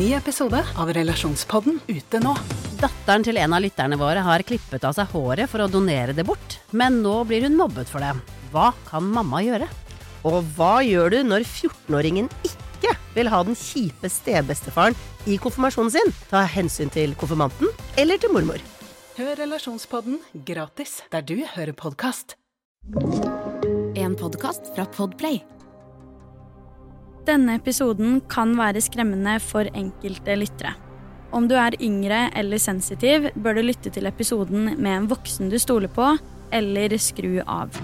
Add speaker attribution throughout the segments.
Speaker 1: Ny episode av Relasjonspodden ute nå.
Speaker 2: Datteren til en av lytterne våre har klippet av seg håret for å donere det bort, men nå blir hun mobbet for det. Hva kan mamma gjøre?
Speaker 3: Og hva gjør du når 14-åringen ikke vil ha den kjipe stebestefaren i konfirmasjonen sin? Ta hensyn til konfirmanten eller til mormor.
Speaker 1: Hør Relasjonspodden gratis der du hører podkast.
Speaker 4: En podkast fra Podplay.
Speaker 5: Denne episoden kan være skremmende for enkelte lyttere. Om du er yngre eller sensitiv, bør du lytte til episoden med en voksen du stoler på, eller skru av.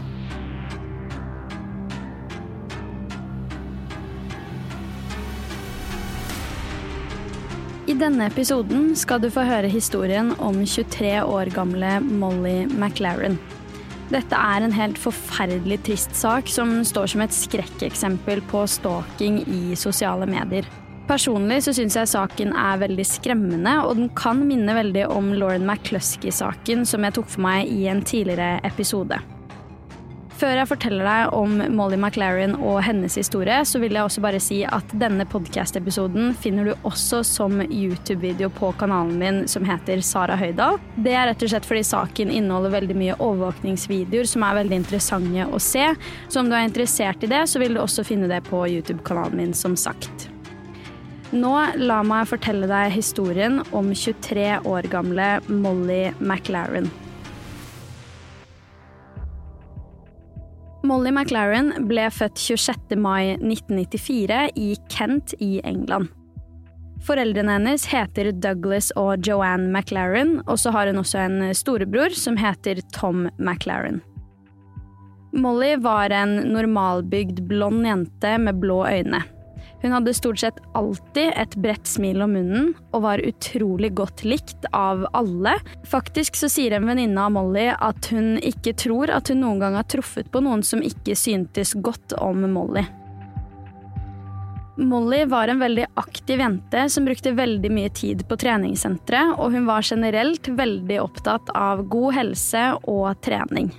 Speaker 5: I denne episoden skal du få høre historien om 23 år gamle Molly McLaren. Dette er en helt forferdelig trist sak som står som et skrekkeksempel på stalking i sosiale medier. Personlig så syns jeg saken er veldig skremmende, og den kan minne veldig om Lauren McCluskey-saken som jeg tok for meg i en tidligere episode. Før jeg forteller deg om Molly McLaren og hennes historie, så vil jeg også bare si at denne podcast-episoden finner du også som YouTube-video på kanalen min som heter Sara Høydahl. Det er rett og slett fordi saken inneholder veldig mye overvåkningsvideoer som er veldig interessante å se. Så om du er interessert i det, så vil du også finne det på YouTube-kanalen min, som sagt. Nå la meg fortelle deg historien om 23 år gamle Molly McLaren. Molly McLaren ble født 26. mai 1994 i Kent i England. Foreldrene hennes heter Douglas og Joanne McLaren, og så har hun også en storebror som heter Tom McLaren. Molly var en normalbygd blond jente med blå øyne. Hun hadde stort sett alltid et bredt smil om munnen, og var utrolig godt likt av alle. Faktisk så sier en venninne av Molly at hun ikke tror at hun noen gang har truffet på noen som ikke syntes godt om Molly. Molly var en veldig aktiv jente som brukte veldig mye tid på treningssenteret, og hun var generelt veldig opptatt av god helse og trening.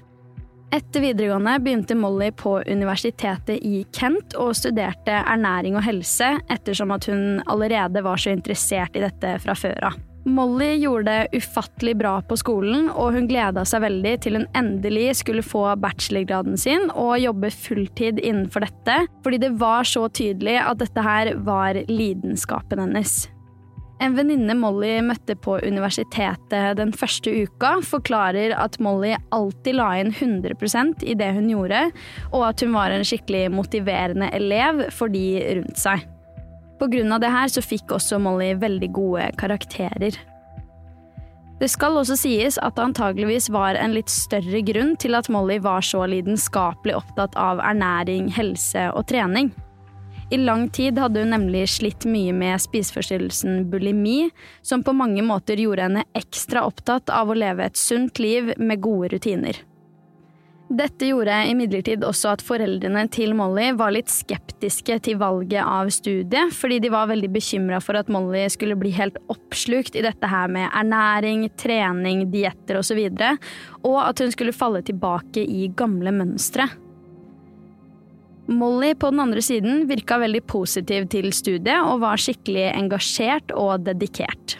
Speaker 5: Etter videregående begynte Molly på universitetet i Kent og studerte ernæring og helse, ettersom at hun allerede var så interessert i dette fra før av. Molly gjorde det ufattelig bra på skolen, og hun gleda seg veldig til hun endelig skulle få bachelorgraden sin og jobbe fulltid innenfor dette, fordi det var så tydelig at dette her var lidenskapen hennes. En venninne Molly møtte på universitetet den første uka, forklarer at Molly alltid la inn 100% i det hun gjorde, og at hun var en skikkelig motiverende elev for de rundt seg. Av det her så fikk også Molly veldig gode karakterer. Det skal også sies at det antageligvis var en litt større grunn til at Molly var så lidenskapelig opptatt av ernæring, helse og trening. I lang tid hadde hun nemlig slitt mye med spiseforstyrrelsen bulimi, som på mange måter gjorde henne ekstra opptatt av å leve et sunt liv med gode rutiner. Dette gjorde imidlertid også at foreldrene til Molly var litt skeptiske til valget av studiet, fordi de var veldig bekymra for at Molly skulle bli helt oppslukt i dette her med ernæring, trening, dietter osv., og, så og at hun skulle falle tilbake i gamle mønstre. Molly på den andre siden virka veldig positiv til studiet og var skikkelig engasjert og dedikert.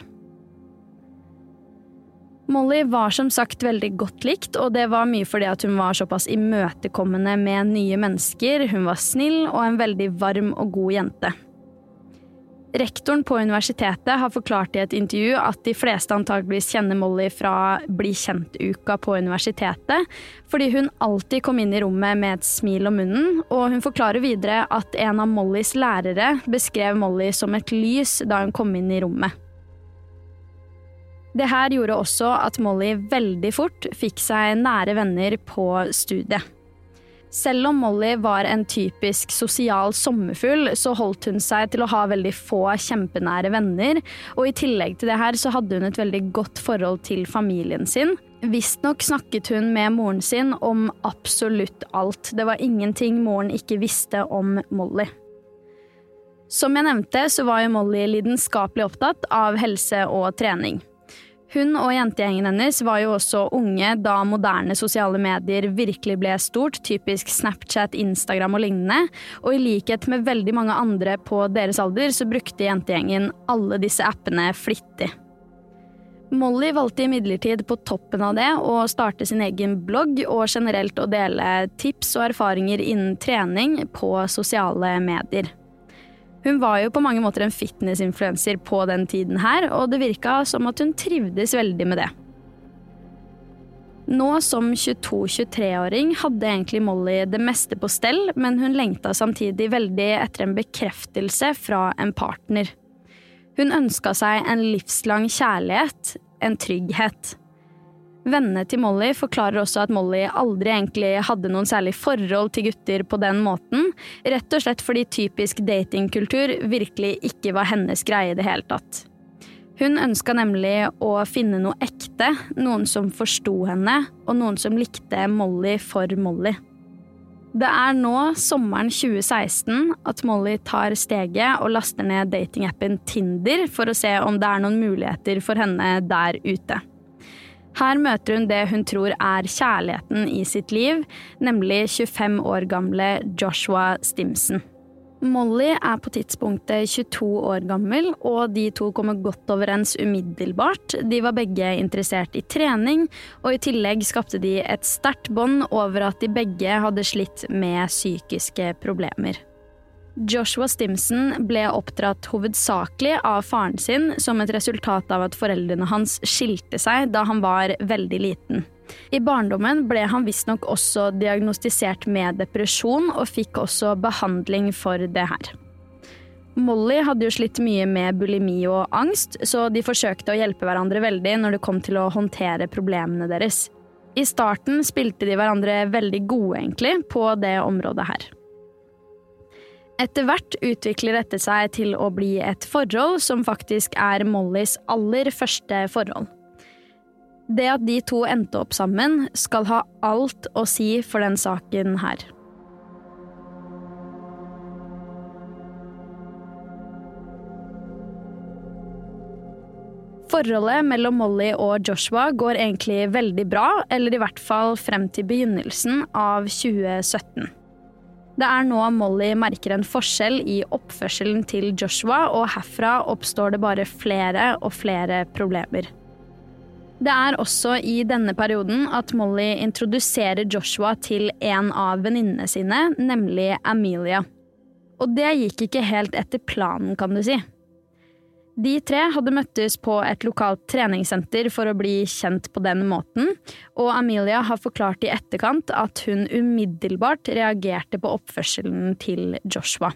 Speaker 5: Molly var som sagt veldig godt likt, og det var mye fordi at hun var såpass imøtekommende med nye mennesker, hun var snill og en veldig varm og god jente. Rektoren på universitetet har forklart i et intervju at de fleste antageligvis kjenner Molly fra Bli kjent-uka på universitetet, fordi hun alltid kom inn i rommet med et smil om munnen, og hun forklarer videre at en av Mollys lærere beskrev Molly som et lys da hun kom inn i rommet. Det her gjorde også at Molly veldig fort fikk seg nære venner på studiet. Selv om Molly var en typisk sosial sommerfugl, så holdt hun seg til å ha veldig få kjempenære venner, og i tillegg til det her så hadde hun et veldig godt forhold til familien sin. Visstnok snakket hun med moren sin om absolutt alt. Det var ingenting moren ikke visste om Molly. Som jeg nevnte, så var jo Molly lidenskapelig opptatt av helse og trening. Hun og jentegjengen hennes var jo også unge da moderne sosiale medier virkelig ble stort, typisk Snapchat, Instagram og lignende, og i likhet med veldig mange andre på deres alder, så brukte jentegjengen alle disse appene flittig. Molly valgte imidlertid på toppen av det å starte sin egen blogg og generelt å dele tips og erfaringer innen trening på sosiale medier. Hun var jo på mange måter en fitnessinfluenser på den tiden her, og det virka som at hun trivdes veldig med det. Nå som 22-23-åring hadde egentlig Molly det meste på stell, men hun lengta samtidig veldig etter en bekreftelse fra en partner. Hun ønska seg en livslang kjærlighet, en trygghet. Vennene til Molly forklarer også at Molly aldri egentlig hadde noen særlig forhold til gutter på den måten, rett og slett fordi typisk datingkultur virkelig ikke var hennes greie i det hele tatt. Hun ønska nemlig å finne noe ekte, noen som forsto henne, og noen som likte Molly for Molly. Det er nå, sommeren 2016, at Molly tar steget og laster ned datingappen Tinder for å se om det er noen muligheter for henne der ute. Her møter hun det hun tror er kjærligheten i sitt liv, nemlig 25 år gamle Joshua Stimson. Molly er på tidspunktet 22 år gammel, og de to kommer godt overens umiddelbart. De var begge interessert i trening, og i tillegg skapte de et sterkt bånd over at de begge hadde slitt med psykiske problemer. Joshua Stimson ble oppdratt hovedsakelig av faren sin som et resultat av at foreldrene hans skilte seg da han var veldig liten. I barndommen ble han visstnok også diagnostisert med depresjon, og fikk også behandling for det her. Molly hadde jo slitt mye med bulimi og angst, så de forsøkte å hjelpe hverandre veldig når det kom til å håndtere problemene deres. I starten spilte de hverandre veldig gode, egentlig, på det området her. Etter hvert utvikler dette seg til å bli et forhold som faktisk er Mollys aller første forhold. Det at de to endte opp sammen, skal ha alt å si for den saken her. Forholdet mellom Molly og Joshua går egentlig veldig bra, eller i hvert fall frem til begynnelsen av 2017. Det er nå Molly merker en forskjell i oppførselen til Joshua, og herfra oppstår det bare flere og flere problemer. Det er også i denne perioden at Molly introduserer Joshua til en av venninnene sine, nemlig Amelia. Og det gikk ikke helt etter planen, kan du si. De tre hadde møttes på et lokalt treningssenter for å bli kjent på den måten, og Amelia har forklart i etterkant at hun umiddelbart reagerte på oppførselen til Joshua.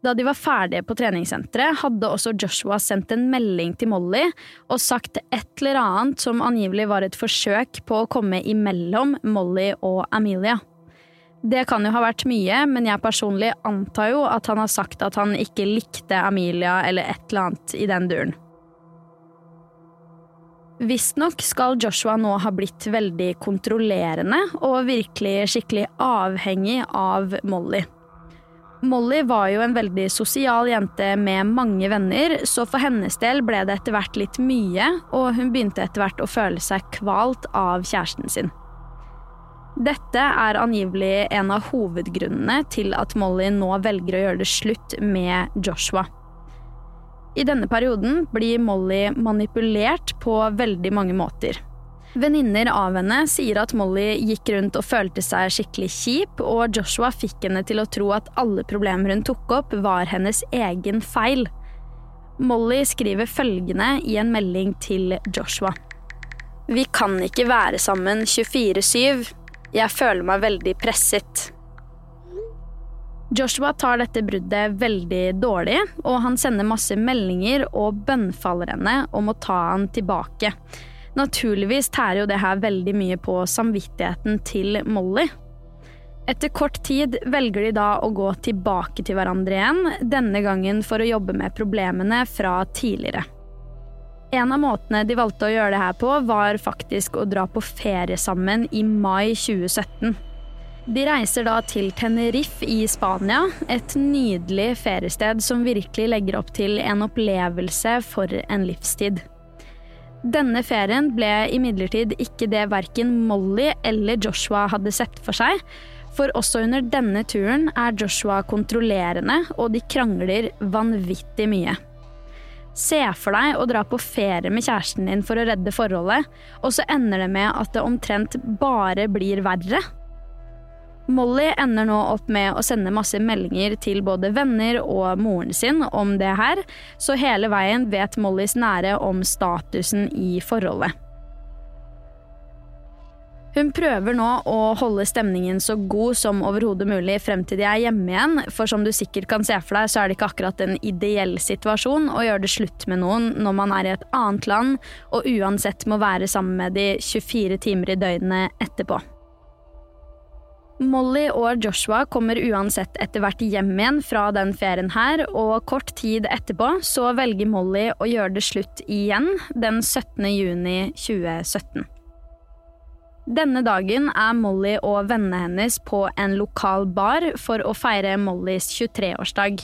Speaker 5: Da de var ferdige på treningssenteret, hadde også Joshua sendt en melding til Molly og sagt et eller annet som angivelig var et forsøk på å komme imellom Molly og Amelia. Det kan jo ha vært mye, men jeg personlig antar jo at han har sagt at han ikke likte Amelia eller et eller annet i den duren. Visstnok skal Joshua nå ha blitt veldig kontrollerende og virkelig skikkelig avhengig av Molly. Molly var jo en veldig sosial jente med mange venner, så for hennes del ble det etter hvert litt mye, og hun begynte etter hvert å føle seg kvalt av kjæresten sin. Dette er angivelig en av hovedgrunnene til at Molly nå velger å gjøre det slutt med Joshua. I denne perioden blir Molly manipulert på veldig mange måter. Venninner av henne sier at Molly gikk rundt og følte seg skikkelig kjip, og Joshua fikk henne til å tro at alle problemer hun tok opp, var hennes egen feil. Molly skriver følgende i en melding til Joshua. Vi kan ikke være sammen 24-7. Jeg føler meg veldig presset. Joshua tar dette bruddet veldig dårlig, og han sender masse meldinger og bønnfaller henne om å ta han tilbake. Naturligvis tærer jo det her veldig mye på samvittigheten til Molly. Etter kort tid velger de da å gå tilbake til hverandre igjen, denne gangen for å jobbe med problemene fra tidligere. En av måtene de valgte å gjøre det her på, var faktisk å dra på ferie sammen i mai 2017. De reiser da til Tenerife i Spania, et nydelig feriested som virkelig legger opp til en opplevelse for en livstid. Denne ferien ble imidlertid ikke det verken Molly eller Joshua hadde sett for seg, for også under denne turen er Joshua kontrollerende, og de krangler vanvittig mye. Se for deg å dra på ferie med kjæresten din for å redde forholdet, og så ender det med at det omtrent bare blir verre. Molly ender nå opp med å sende masse meldinger til både venner og moren sin om det her, så hele veien vet Mollys nære om statusen i forholdet. Hun prøver nå å holde stemningen så god som overhodet mulig frem til de er hjemme igjen, for som du sikkert kan se for deg, så er det ikke akkurat en ideell situasjon å gjøre det slutt med noen når man er i et annet land og uansett må være sammen med de 24 timer i døgnet etterpå. Molly og Joshua kommer uansett etter hvert hjem igjen fra den ferien her, og kort tid etterpå så velger Molly å gjøre det slutt igjen den 17. juni 2017. Denne dagen er Molly og vennene hennes på en lokal bar for å feire Mollys 23-årsdag.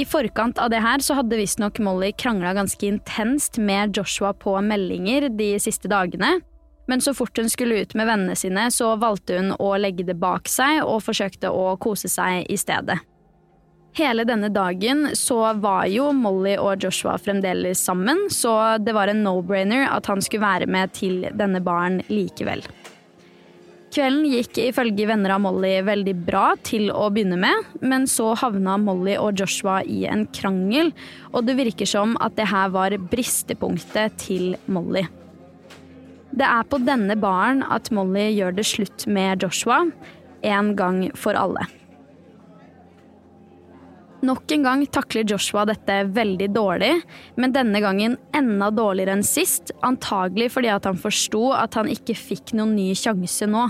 Speaker 5: I forkant av det her så hadde visstnok Molly krangla ganske intenst med Joshua på meldinger de siste dagene, men så fort hun skulle ut med vennene sine, så valgte hun å legge det bak seg og forsøkte å kose seg i stedet. Hele denne dagen så var jo Molly og Joshua fremdeles sammen, så det var en no-brainer at han skulle være med til denne baren likevel. Kvelden gikk ifølge venner av Molly veldig bra til å begynne med, men så havna Molly og Joshua i en krangel, og det virker som at det her var bristepunktet til Molly. Det er på denne baren at Molly gjør det slutt med Joshua, en gang for alle. Nok en gang takler Joshua dette veldig dårlig, men denne gangen enda dårligere enn sist, antagelig fordi at han forsto at han ikke fikk noen ny sjanse nå.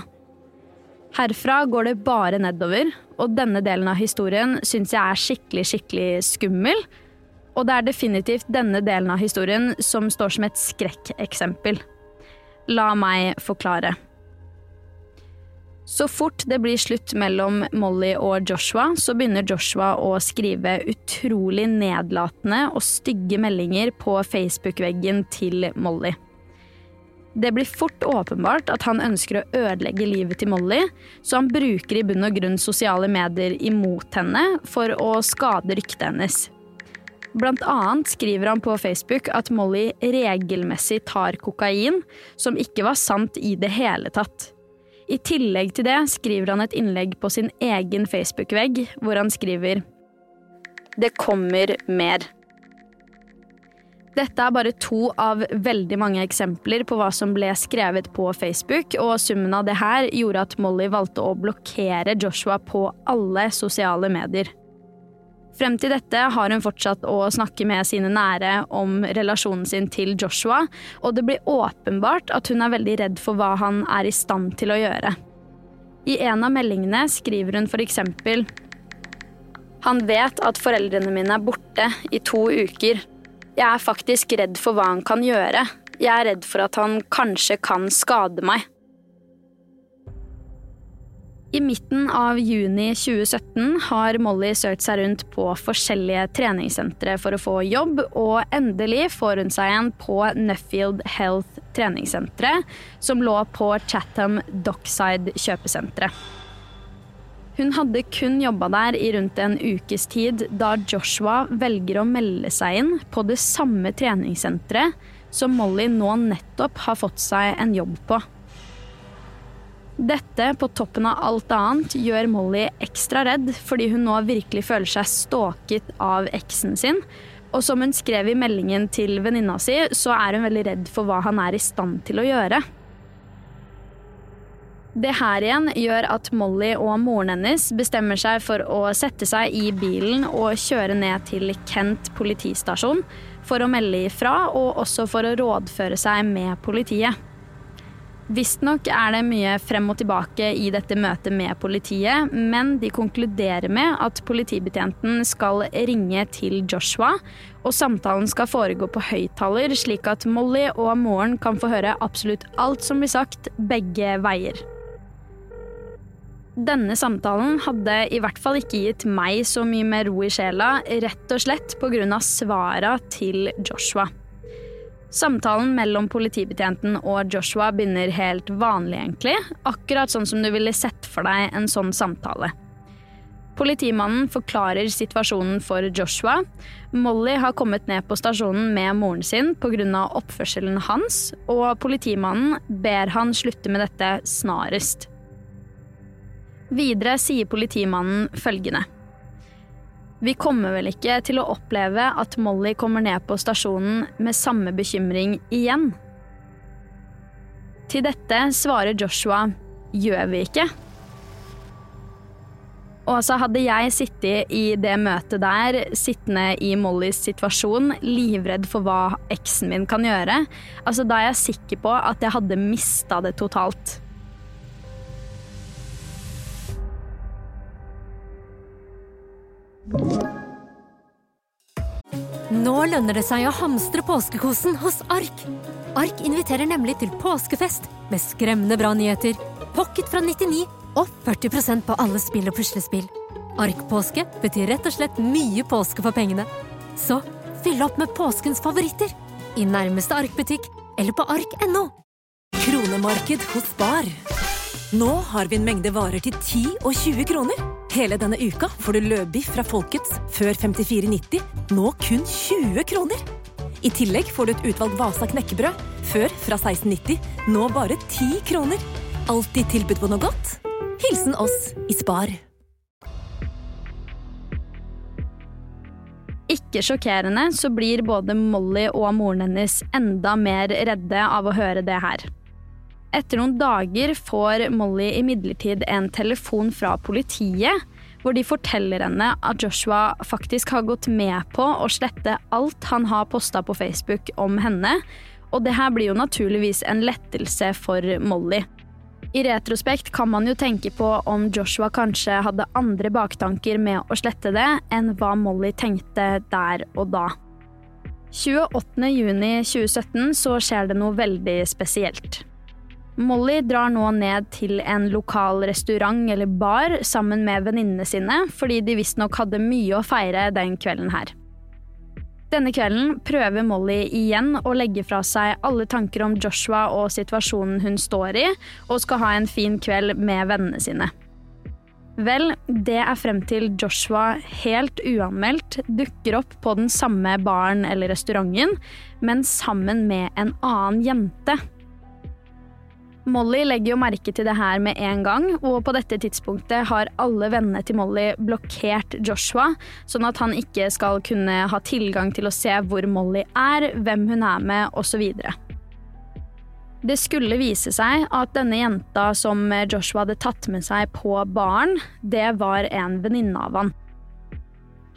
Speaker 5: Herfra går det bare nedover, og denne delen av historien syns jeg er skikkelig, skikkelig skummel. Og det er definitivt denne delen av historien som står som et skrekkeksempel. La meg forklare. Så fort det blir slutt mellom Molly og Joshua, så begynner Joshua å skrive utrolig nedlatende og stygge meldinger på Facebook-veggen til Molly. Det blir fort åpenbart at han ønsker å ødelegge livet til Molly, så han bruker i bunn og grunn sosiale medier imot henne for å skade ryktet hennes. Blant annet skriver han på Facebook at Molly regelmessig tar kokain, som ikke var sant i det hele tatt. I tillegg til det skriver han et innlegg på sin egen Facebook-vegg, hvor han skriver Det kommer mer. Dette er bare to av veldig mange eksempler på hva som ble skrevet på Facebook, og summen av det her gjorde at Molly valgte å blokkere Joshua på alle sosiale medier. Frem til dette har hun fortsatt å snakke med sine nære om relasjonen sin til Joshua, og det blir åpenbart at hun er veldig redd for hva han er i stand til å gjøre. I en av meldingene skriver hun eksempel Han vet at foreldrene mine er borte i to uker. Jeg er faktisk redd for hva han kan gjøre. Jeg er redd for at han kanskje kan skade meg. I midten av juni 2017 har Molly søkt seg rundt på forskjellige treningssentre for å få jobb, og endelig får hun seg en på Nuffield Health treningssentre, som lå på Chatham Dockside kjøpesentre. Hun hadde kun jobba der i rundt en ukes tid da Joshua velger å melde seg inn på det samme treningssenteret som Molly nå nettopp har fått seg en jobb på. Dette, på toppen av alt annet, gjør Molly ekstra redd fordi hun nå virkelig føler seg stalket av eksen sin. Og som hun skrev i meldingen til venninna si, så er hun veldig redd for hva han er i stand til å gjøre. Det her igjen gjør at Molly og moren hennes bestemmer seg for å sette seg i bilen og kjøre ned til Kent politistasjon for å melde ifra, og også for å rådføre seg med politiet. Visstnok er det mye frem og tilbake i dette møtet med politiet, men de konkluderer med at politibetjenten skal ringe til Joshua, og samtalen skal foregå på høyttaler, slik at Molly og moren kan få høre absolutt alt som blir sagt, begge veier. Denne samtalen hadde i hvert fall ikke gitt meg så mye mer ro i sjela, rett og slett pga. svara til Joshua. Samtalen mellom politibetjenten og Joshua begynner helt vanlig, egentlig. Akkurat sånn som du ville sett for deg en sånn samtale. Politimannen forklarer situasjonen for Joshua. Molly har kommet ned på stasjonen med moren sin pga. oppførselen hans, og politimannen ber han slutte med dette snarest. Videre sier politimannen følgende. Vi kommer vel ikke til å oppleve at Molly kommer ned på stasjonen med samme bekymring igjen? Til dette svarer Joshua gjør vi ikke? Og så hadde jeg sittet i det møtet der, sittende i Mollys situasjon, livredd for hva eksen min kan gjøre, altså da er jeg sikker på at jeg hadde mista det totalt.
Speaker 6: Lønner det seg å hamstre påskekosen hos Ark. Ark inviterer nemlig til påskefest med skremmende bra nyheter, pocket fra 99 og 40% på alle spill og puslespill. Ark-påske betyr rett og slett mye påske for pengene. Så fyll opp med påskens favoritter i nærmeste Ark-butikk eller på ark.no.
Speaker 7: Kronemarked hos Bar. Nå har vi en mengde varer til 10 og 20 kroner. Hele denne uka får du løbiff fra Folkets før 54,90, nå kun 20 kroner. I tillegg får du et utvalgt Vasa knekkebrød, før fra 16,90, nå bare 10 kroner. Alltid tilbud på noe godt. Hilsen oss i Spar.
Speaker 5: Ikke sjokkerende så blir både Molly og moren hennes enda mer redde av å høre det her. Etter noen dager får Molly imidlertid en telefon fra politiet, hvor de forteller henne at Joshua faktisk har gått med på å slette alt han har posta på Facebook om henne, og det her blir jo naturligvis en lettelse for Molly. I retrospekt kan man jo tenke på om Joshua kanskje hadde andre baktanker med å slette det, enn hva Molly tenkte der og da. 28.6.2017 så skjer det noe veldig spesielt. Molly drar nå ned til en lokal restaurant eller bar sammen med venninnene sine, fordi de visstnok hadde mye å feire den kvelden her. Denne kvelden prøver Molly igjen å legge fra seg alle tanker om Joshua og situasjonen hun står i, og skal ha en fin kveld med vennene sine. Vel, det er frem til Joshua helt uanmeldt dukker opp på den samme baren eller restauranten, men sammen med en annen jente. Molly legger jo merke til det her med en gang, og på dette tidspunktet har alle vennene til Molly blokkert Joshua, sånn at han ikke skal kunne ha tilgang til å se hvor Molly er, hvem hun er med, osv. Det skulle vise seg at denne jenta som Joshua hadde tatt med seg på baren, det var en venninne av han.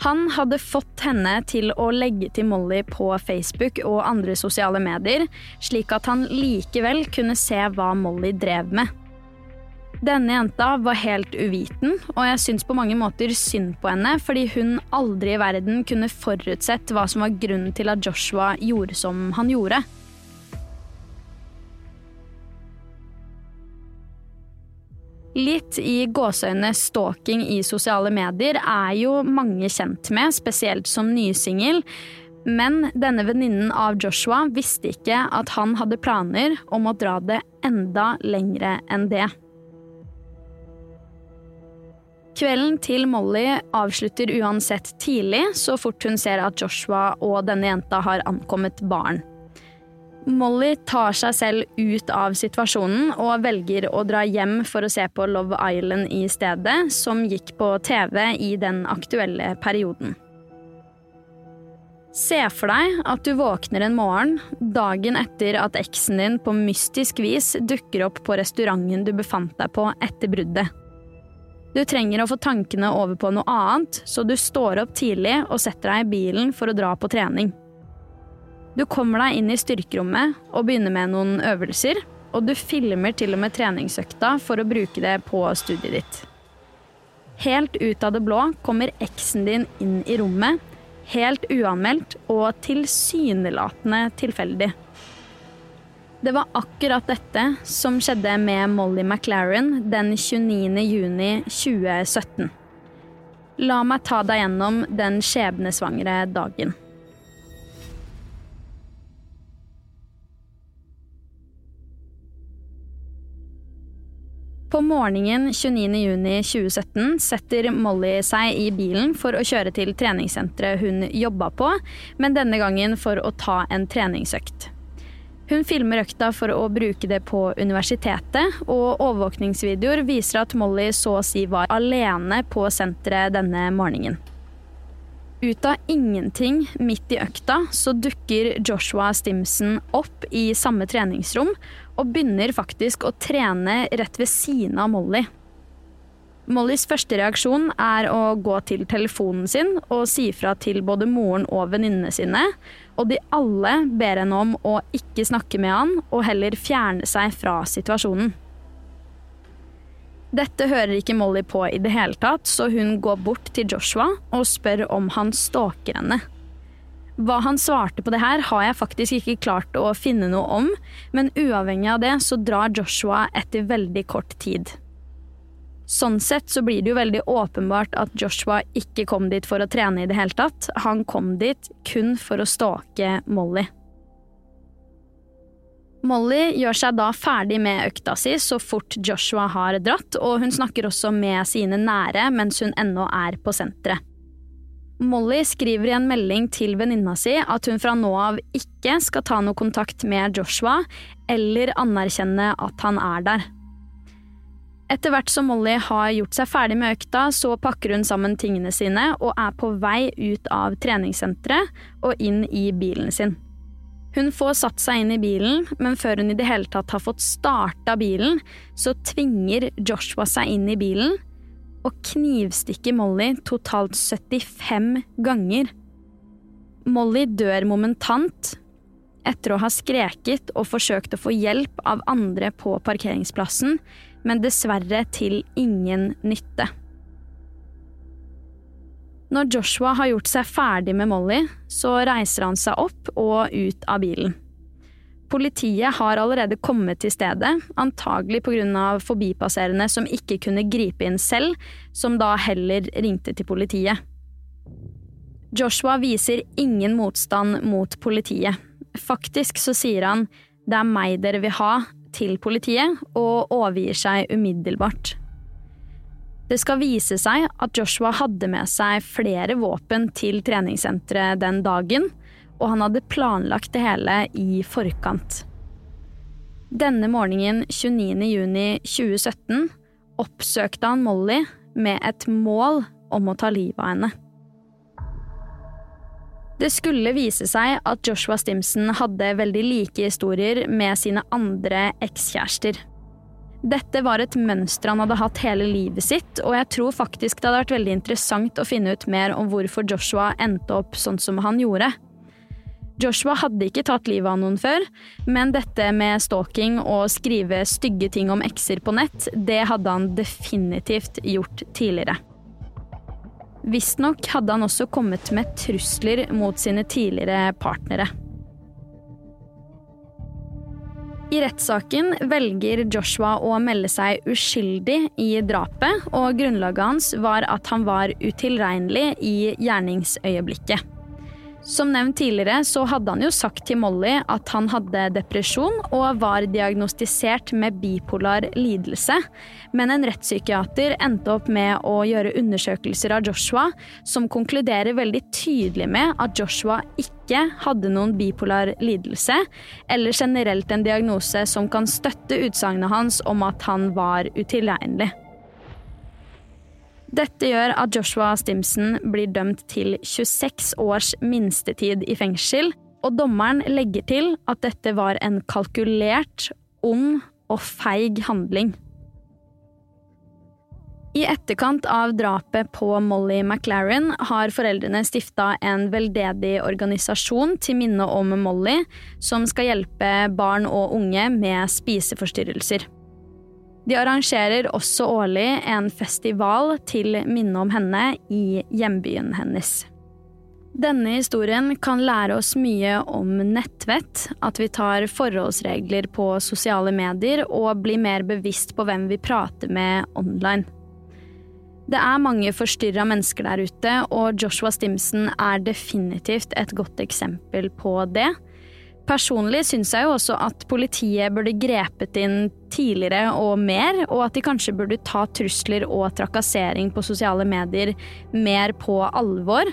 Speaker 5: Han hadde fått henne til å legge til Molly på Facebook og andre sosiale medier, slik at han likevel kunne se hva Molly drev med. Denne jenta var helt uviten, og jeg syns på mange måter synd på henne, fordi hun aldri i verden kunne forutsett hva som var grunnen til at Joshua gjorde som han gjorde. Litt i gåseøyne stalking i sosiale medier er jo mange kjent med, spesielt som nysingel. Men denne venninnen av Joshua visste ikke at han hadde planer om å dra det enda lengre enn det. Kvelden til Molly avslutter uansett tidlig, så fort hun ser at Joshua og denne jenta har ankommet baren. Molly tar seg selv ut av situasjonen og velger å dra hjem for å se på Love Island i stedet, som gikk på TV i den aktuelle perioden. Se for deg at du våkner en morgen dagen etter at eksen din på mystisk vis dukker opp på restauranten du befant deg på etter bruddet. Du trenger å få tankene over på noe annet, så du står opp tidlig og setter deg i bilen for å dra på trening. Du kommer deg inn i styrkerommet og begynner med noen øvelser, og du filmer til og med treningsøkta for å bruke det på studiet ditt. Helt ut av det blå kommer eksen din inn i rommet, helt uanmeldt og tilsynelatende tilfeldig. Det var akkurat dette som skjedde med Molly McLaren den 29. juni 2017. La meg ta deg gjennom den skjebnesvangre dagen. På morgenen 29.6.2017 setter Molly seg i bilen for å kjøre til treningssenteret hun jobba på, men denne gangen for å ta en treningsøkt. Hun filmer økta for å bruke det på universitetet, og overvåkningsvideoer viser at Molly så å si var alene på senteret denne morgenen. Ut av ingenting midt i økta så dukker Joshua Stimson opp i samme treningsrom og begynner faktisk å trene rett ved siden av Molly. Mollys første reaksjon er å gå til telefonen sin og si fra til både moren og venninnene sine, og de alle ber henne om å ikke snakke med han og heller fjerne seg fra situasjonen. Dette hører ikke Molly på i det hele tatt, så hun går bort til Joshua og spør om han stalker henne. Hva han svarte på det her, har jeg faktisk ikke klart å finne noe om, men uavhengig av det så drar Joshua etter veldig kort tid. Sånn sett så blir det jo veldig åpenbart at Joshua ikke kom dit for å trene i det hele tatt. Han kom dit kun for å stalke Molly. Molly gjør seg da ferdig med økta si så fort Joshua har dratt, og hun snakker også med sine nære mens hun ennå er på senteret. Molly skriver i en melding til venninna si at hun fra nå av ikke skal ta noe kontakt med Joshua eller anerkjenne at han er der. Etter hvert som Molly har gjort seg ferdig med økta, så pakker hun sammen tingene sine og er på vei ut av treningssenteret og inn i bilen sin. Hun får satt seg inn i bilen, men før hun i det hele tatt har fått starta bilen, så tvinger Joshua seg inn i bilen og knivstikker Molly totalt 75 ganger. Molly dør momentant etter å ha skreket og forsøkt å få hjelp av andre på parkeringsplassen, men dessverre til ingen nytte. Når Joshua har gjort seg ferdig med Molly, så reiser han seg opp og ut av bilen. Politiet har allerede kommet til stedet, antagelig pga. forbipasserende som ikke kunne gripe inn selv, som da heller ringte til politiet. Joshua viser ingen motstand mot politiet. Faktisk så sier han 'det er meg dere vil ha' til politiet, og overgir seg umiddelbart. Det skal vise seg at Joshua hadde med seg flere våpen til treningssenteret den dagen, og han hadde planlagt det hele i forkant. Denne morgenen 29.6.2017 oppsøkte han Molly med et mål om å ta livet av henne. Det skulle vise seg at Joshua Stimson hadde veldig like historier med sine andre ekskjærester. Dette var et mønster han hadde hatt hele livet sitt, og jeg tror faktisk det hadde vært veldig interessant å finne ut mer om hvorfor Joshua endte opp sånn som han gjorde. Joshua hadde ikke tatt livet av noen før, men dette med stalking og skrive stygge ting om ekser på nett, det hadde han definitivt gjort tidligere. Visstnok hadde han også kommet med trusler mot sine tidligere partnere. I rettssaken velger Joshua å melde seg uskyldig i drapet, og grunnlaget hans var at han var utilregnelig i gjerningsøyeblikket. Som nevnt tidligere så hadde han jo sagt til Molly at han hadde depresjon og var diagnostisert med bipolar lidelse, men en rettspsykiater endte opp med å gjøre undersøkelser av Joshua som konkluderer veldig tydelig med at Joshua ikke hadde noen bipolar lidelse, eller generelt en diagnose som kan støtte utsagnet hans om at han var utilregnelig. Dette gjør at Joshua Stimson blir dømt til 26 års minstetid i fengsel, og dommeren legger til at dette var en kalkulert, ond og feig handling. I etterkant av drapet på Molly McLaren har foreldrene stifta en veldedig organisasjon til minne om Molly, som skal hjelpe barn og unge med spiseforstyrrelser. De arrangerer også årlig en festival til minne om henne i hjembyen hennes. Denne historien kan lære oss mye om nettvett, at vi tar forholdsregler på sosiale medier og blir mer bevisst på hvem vi prater med online. Det er mange forstyrra mennesker der ute, og Joshua Stimson er definitivt et godt eksempel på det. Personlig syns jeg jo også at politiet burde grepet inn tidligere og mer, og at de kanskje burde ta trusler og trakassering på sosiale medier mer på alvor.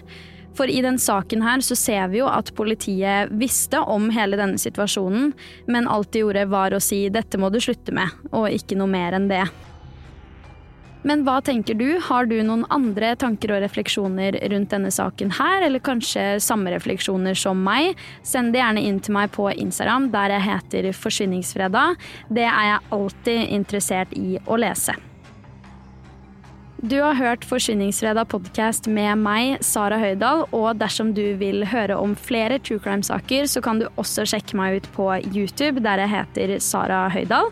Speaker 5: For i den saken her så ser vi jo at politiet visste om hele denne situasjonen, men alt de gjorde var å si 'dette må du slutte med', og ikke noe mer enn det. Men hva tenker du? Har du noen andre tanker og refleksjoner rundt denne saken her, eller kanskje samme refleksjoner som meg? Send det gjerne inn til meg på Instagram, der jeg heter Forsvinningsfredag. Det er jeg alltid interessert i å lese. Du har hørt Forsvinningsfredag podkast med meg, Sara Høydahl, og dersom du vil høre om flere true crime-saker, så kan du også sjekke meg ut på YouTube, der jeg heter Sara Høydahl.